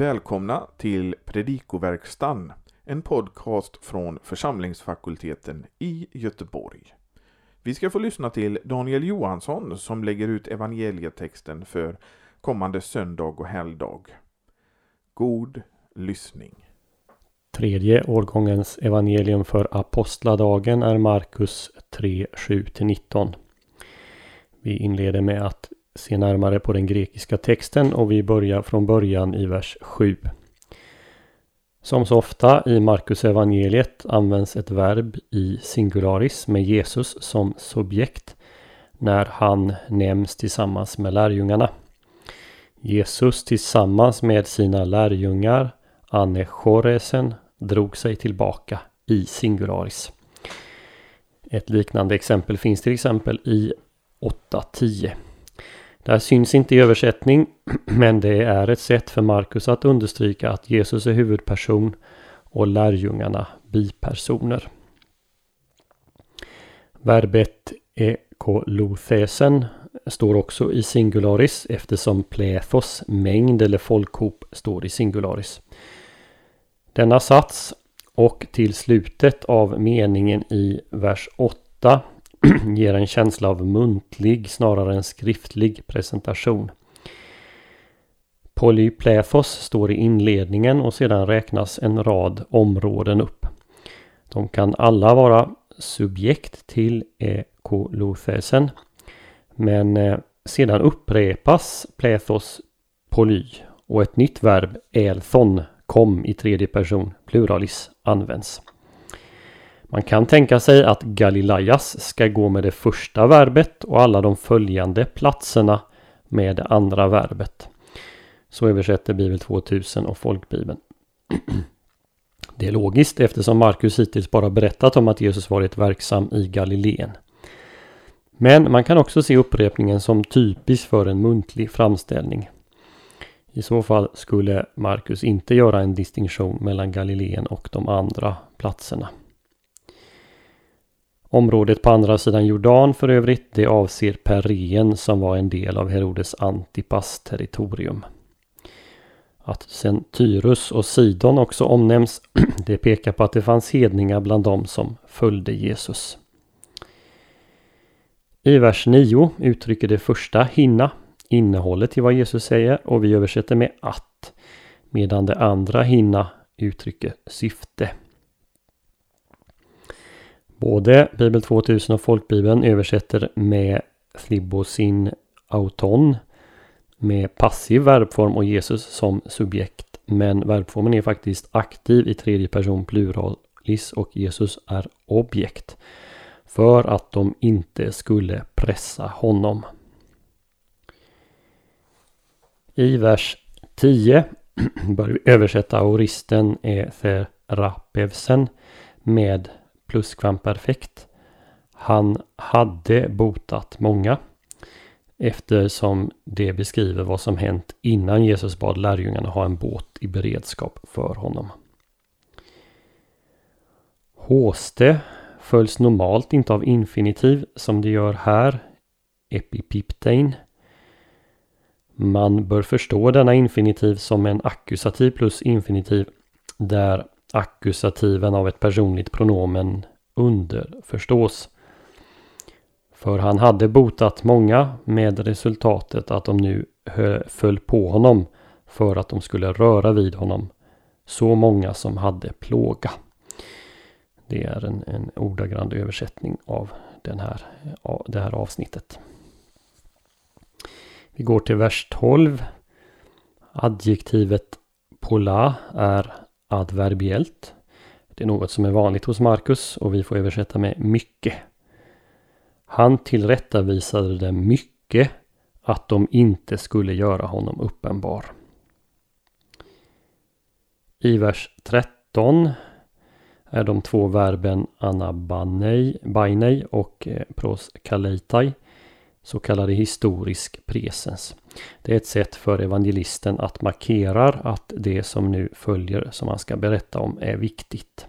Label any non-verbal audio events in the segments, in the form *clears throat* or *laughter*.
Välkomna till Predikoverkstan, en podcast från församlingsfakulteten i Göteborg. Vi ska få lyssna till Daniel Johansson som lägger ut evangelietexten för kommande söndag och helgdag. God lyssning. Tredje årgångens evangelium för apostladagen är Markus 3, 7-19. Vi inleder med att se närmare på den grekiska texten och vi börjar från början i vers 7. Som så ofta i Markus evangeliet används ett verb i singularis med Jesus som subjekt när han nämns tillsammans med lärjungarna. Jesus tillsammans med sina lärjungar Anechoresen drog sig tillbaka i singularis. Ett liknande exempel finns till exempel i 8.10. Det här syns inte i översättning *clears throat* men det är ett sätt för Markus att understryka att Jesus är huvudperson och lärjungarna bipersoner. Verbet ekolothesen står också i singularis eftersom plethos, mängd eller folkhop, står i singularis. Denna sats och till slutet av meningen i vers 8 *clears throat* ger en känsla av muntlig snarare än skriftlig presentation. Polyplethos står i inledningen och sedan räknas en rad områden upp. De kan alla vara subjekt till ekolothesen. Men eh, sedan upprepas plethos poly och ett nytt verb elthon kom i tredje person pluralis används. Man kan tänka sig att Galileas ska gå med det första verbet och alla de följande platserna med det andra verbet. Så översätter Bibel 2000 och Folkbibeln. *clears throat* Det är logiskt eftersom Markus hittills bara berättat om att Jesus varit verksam i Galileen. Men man kan också se upprepningen som typisk för en muntlig framställning. I så fall skulle Markus inte göra en distinktion mellan Galileen och de andra platserna. Området på andra sidan Jordan för övrigt, det avser Pereen som var en del av Herodes Antipas territorium. Att sen Tyrus och Sidon också omnämns, *clears throat* det pekar på att det fanns hedningar bland dem som följde Jesus. I vers 9 uttrycker det första hinna innehållet i vad Jesus säger och vi översätter med att. Medan det andra hinna uttrycker syfte. Både Bibel 2000 och Folkbibeln översätter med flibosin auton med passiv verbform och Jesus som subjekt. Men verbformen är faktiskt aktiv i tredje person pluralis och Jesus är objekt. För att de inte skulle pressa honom. I vers 10 *clears throat* bör vi översätta aoristen Etherapevsen med pluskvamperfekt. Han hade botat många eftersom det beskriver vad som hänt innan Jesus bad lärjungarna ha en båt i beredskap för honom. Håste följs normalt inte av infinitiv som det gör här, epipiptein. Man bör förstå denna infinitiv som en ackusativ plus infinitiv där akkusativen av ett personligt pronomen underförstås. För han hade botat många med resultatet att de nu föll på honom för att de skulle röra vid honom. Så många som hade plåga. Det är en, en ordagrann översättning av den här, av det här avsnittet. Vi går till vers 12. Adjektivet pola är adverbiellt. Det är något som är vanligt hos Markus och vi får översätta med mycket. Han tillrättavisade dem mycket att de inte skulle göra honom uppenbar. I vers 13 är de två verben anabanei och eh, proskaleitai så kallade historisk presens. Det är ett sätt för evangelisten att markera att det som nu följer som han ska berätta om är viktigt.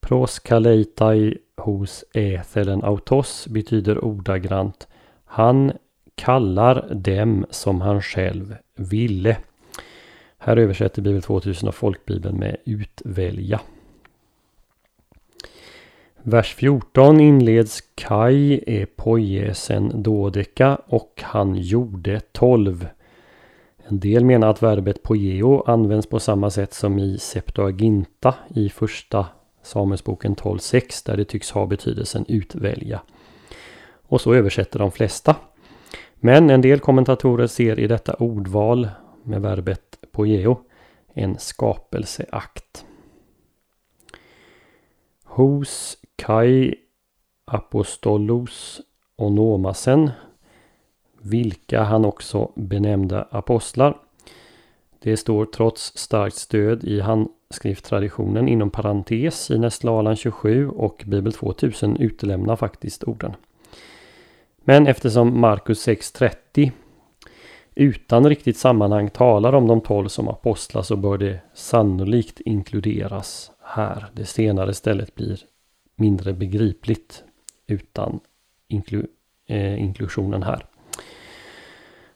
Proskaleitai hos ethelen autos betyder ordagrant Han kallar dem som han själv ville. Här översätter Bibel 2000 och Folkbibeln med utvälja. Vers 14 inleds Kai är pojesen dodeka och han gjorde tolv. En del menar att verbet pojeo används på samma sätt som i Septuaginta i första Samuelsboken 12.6 där det tycks ha betydelsen utvälja. Och så översätter de flesta. Men en del kommentatorer ser i detta ordval med verbet poieo en skapelseakt. Hos Kai Apostolos onomasen vilka han också benämnde apostlar. Det står trots starkt stöd i handskrifttraditionen inom parentes i Nästlalan 27 och Bibel 2000 utelämnar faktiskt orden. Men eftersom Markus 6.30 utan riktigt sammanhang talar om de tolv som apostlar så bör det sannolikt inkluderas här. Det senare stället blir mindre begripligt utan inklu eh, inklusionen här.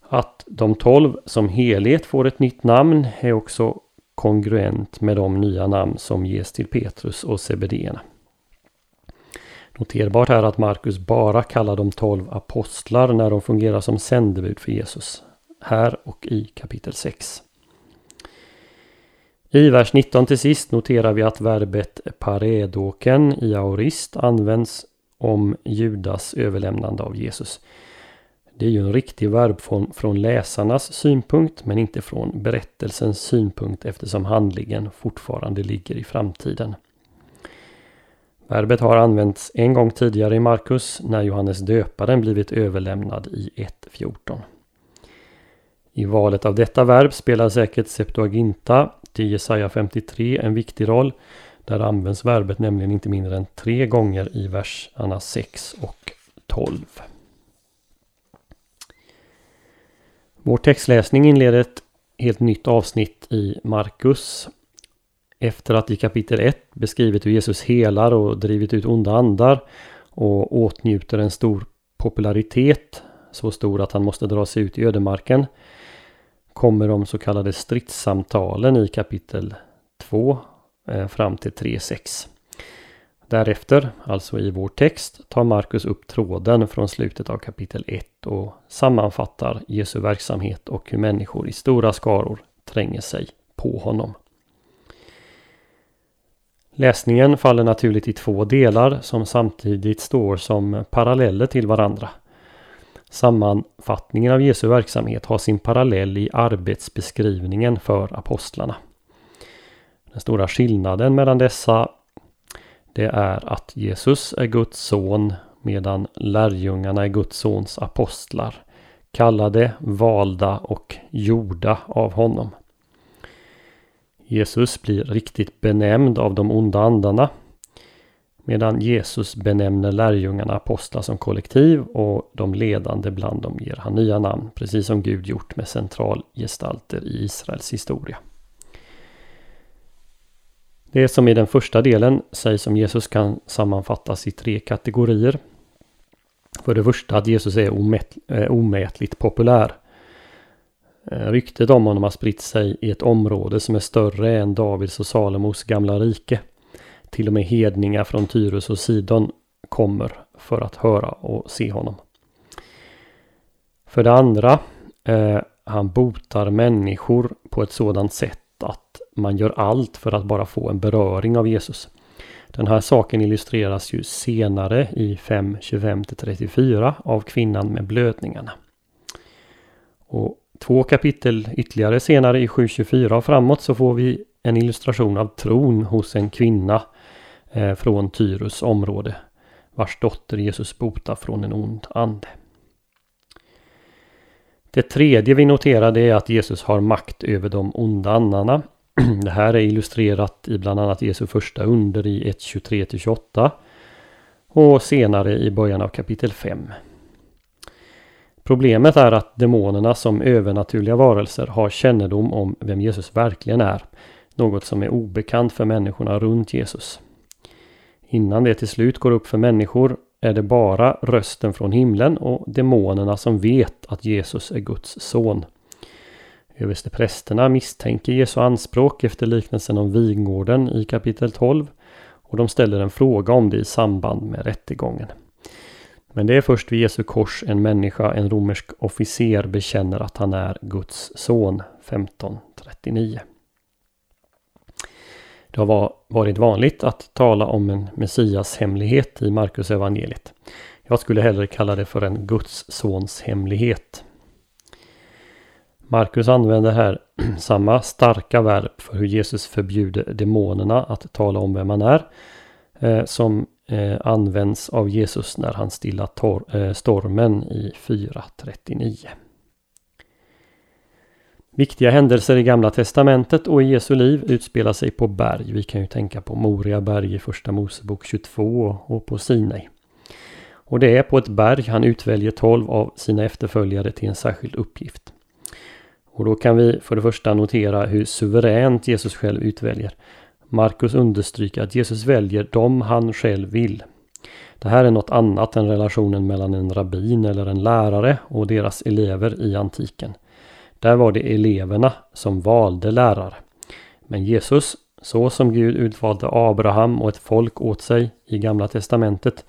Att de tolv som helhet får ett nytt namn är också kongruent med de nya namn som ges till Petrus och Sebedéerna. Noterbart är att Markus bara kallar de tolv apostlar när de fungerar som sändebud för Jesus. Här och i kapitel 6. I vers 19 till sist noterar vi att verbet paredoken i aorist används om Judas överlämnande av Jesus. Det är ju en riktig verbform från läsarnas synpunkt men inte från berättelsens synpunkt eftersom handlingen fortfarande ligger i framtiden. Verbet har använts en gång tidigare i Markus när Johannes döparen blivit överlämnad i 1.14. I valet av detta verb spelar säkert Septuaginta till Jesaja 53 en viktig roll. Där används verbet nämligen inte mindre än tre gånger i verserna 6 och 12. Vår textläsning inleder ett helt nytt avsnitt i Markus. Efter att i kapitel 1 beskrivit hur Jesus helar och drivit ut onda andar och åtnjuter en stor popularitet, så stor att han måste dra sig ut i ödemarken, kommer de så kallade stridssamtalen i kapitel 2 eh, fram till 3.6. Därefter, alltså i vår text, tar Markus upp tråden från slutet av kapitel 1 och sammanfattar Jesu verksamhet och hur människor i stora skaror tränger sig på honom. Läsningen faller naturligt i två delar som samtidigt står som paralleller till varandra. Sammanfattningen av Jesu verksamhet har sin parallell i arbetsbeskrivningen för apostlarna. Den stora skillnaden mellan dessa det är att Jesus är Guds son medan lärjungarna är Guds sons apostlar. Kallade, valda och gjorda av honom. Jesus blir riktigt benämnd av de onda andarna. Medan Jesus benämner lärjungarna apostlar som kollektiv och de ledande bland dem ger han nya namn. Precis som Gud gjort med centralgestalter i Israels historia. Det som i den första delen sägs om Jesus kan sammanfattas i tre kategorier. För det första att Jesus är omät, eh, omätligt populär. Eh, ryktet om honom har spritt sig i ett område som är större än Davids och Salomos gamla rike. Till och med hedningar från Tyrus och Sidon kommer för att höra och se honom. För det andra, eh, han botar människor på ett sådant sätt att man gör allt för att bara få en beröring av Jesus. Den här saken illustreras ju senare i 5.25-34 av kvinnan med blödningarna. Och två kapitel ytterligare senare i 7.24 och framåt så får vi en illustration av tron hos en kvinna Eh, från Tyrus område vars dotter Jesus botar från en ond ande. Det tredje vi noterade är att Jesus har makt över de onda andarna. *clears throat* Det här är illustrerat i bland annat Jesu första under i 1.23-28 och senare i början av kapitel 5. Problemet är att demonerna som övernaturliga varelser har kännedom om vem Jesus verkligen är. Något som är obekant för människorna runt Jesus. Innan det till slut går upp för människor är det bara rösten från himlen och demonerna som vet att Jesus är Guds son. Översteprästerna misstänker Jesu anspråk efter liknelsen om vingården i kapitel 12 och de ställer en fråga om det i samband med rättegången. Men det är först vid Jesu kors en människa, en romersk officer, bekänner att han är Guds son 1539. Det har varit vanligt att tala om en Messias hemlighet i Markus evangeliet. Jag skulle hellre kalla det för en Guds sons hemlighet. Markus använder här *clears throat* samma starka verb för hur Jesus förbjuder demonerna att tala om vem han är. Eh, som eh, används av Jesus när han stillar eh, stormen i 4.39. Viktiga händelser i Gamla Testamentet och i Jesu liv utspelar sig på berg. Vi kan ju tänka på Moria berg i Första Mosebok 22 och på Sinai. Och det är på ett berg han utväljer tolv av sina efterföljare till en särskild uppgift. Och då kan vi för det första notera hur suveränt Jesus själv utväljer. Markus understryker att Jesus väljer dem han själv vill. Det här är något annat än relationen mellan en rabbin eller en lärare och deras elever i antiken. Där var det eleverna som valde lärare. Men Jesus, så som Gud utvalde Abraham och ett folk åt sig i Gamla Testamentet,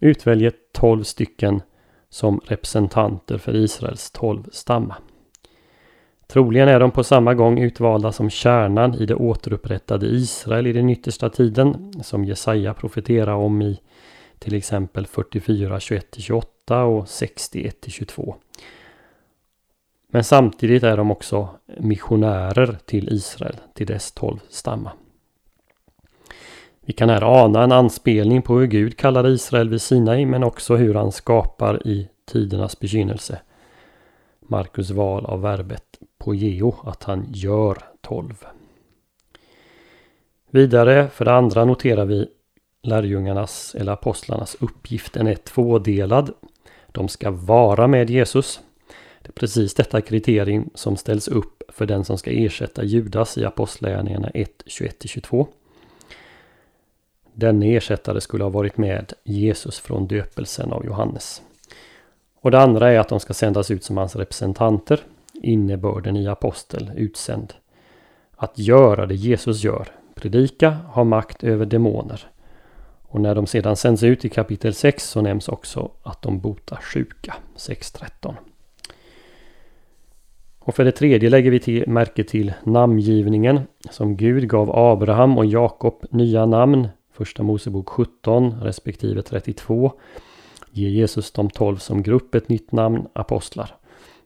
utväljer tolv stycken som representanter för Israels tolv stammar. Troligen är de på samma gång utvalda som kärnan i det återupprättade Israel i den yttersta tiden, som Jesaja profeterar om i till exempel 44, 21-28 och 61 22. Men samtidigt är de också missionärer till Israel, till dess tolv stammar. Vi kan här ana en anspelning på hur Gud kallade Israel vid Sinai men också hur han skapar i tidernas begynnelse. Markus val av verbet pogeo, att han gör tolv. Vidare, för det andra noterar vi lärjungarnas eller apostlarnas uppgift. Den är tvådelad. De ska vara med Jesus. Precis detta kriterium som ställs upp för den som ska ersätta Judas i Apostlagärningarna 1, 21-22. Denne ersättare skulle ha varit med Jesus från döpelsen av Johannes. Och det andra är att de ska sändas ut som hans representanter. Innebörden i apostel, utsänd. Att göra det Jesus gör. Predika, ha makt över demoner. Och när de sedan sänds ut i kapitel 6 så nämns också att de botar sjuka. 6.13. Och för det tredje lägger vi till, märke till namngivningen som Gud gav Abraham och Jakob nya namn. Första Mosebok 17 respektive 32 ger Jesus de tolv som grupp ett nytt namn, apostlar.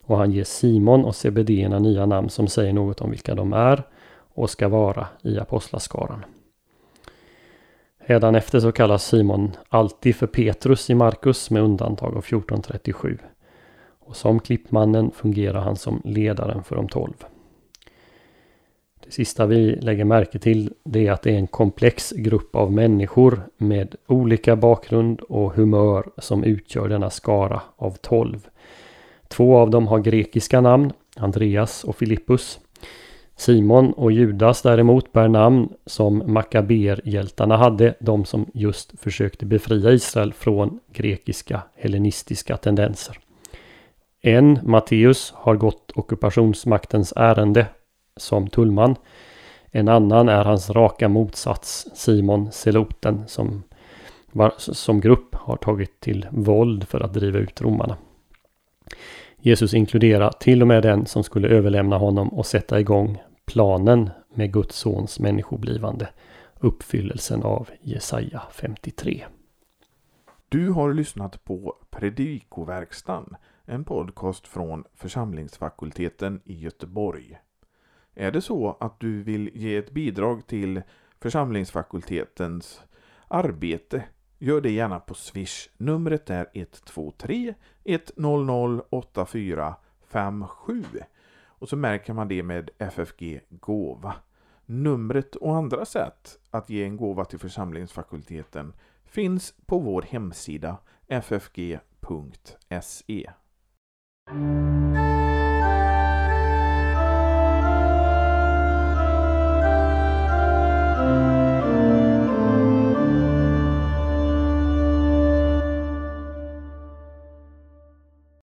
Och han ger Simon och Sebedéerna nya namn som säger något om vilka de är och ska vara i apostlaskaran. efter så kallas Simon alltid för Petrus i Markus med undantag av 1437. Och som klippmannen fungerar han som ledaren för de tolv. Det sista vi lägger märke till det är att det är en komplex grupp av människor med olika bakgrund och humör som utgör denna skara av tolv. Två av dem har grekiska namn, Andreas och Filippus. Simon och Judas däremot bär namn som Makaber-hjältarna hade, de som just försökte befria Israel från grekiska hellenistiska tendenser. En, Matteus, har gått ockupationsmaktens ärende som tullman. En annan är hans raka motsats Simon Seloten som som grupp har tagit till våld för att driva ut romarna. Jesus inkluderar till och med den som skulle överlämna honom och sätta igång planen med Guds sons människoblivande. Uppfyllelsen av Jesaja 53. Du har lyssnat på Predikoverkstan, en podcast från församlingsfakulteten i Göteborg. Är det så att du vill ge ett bidrag till församlingsfakultetens arbete Gör det gärna på Swish. Numret är 123 100 8457 och så märker man det med FFG Gåva. Numret och andra sätt att ge en gåva till församlingsfakulteten finns på vår hemsida ffg.se. Música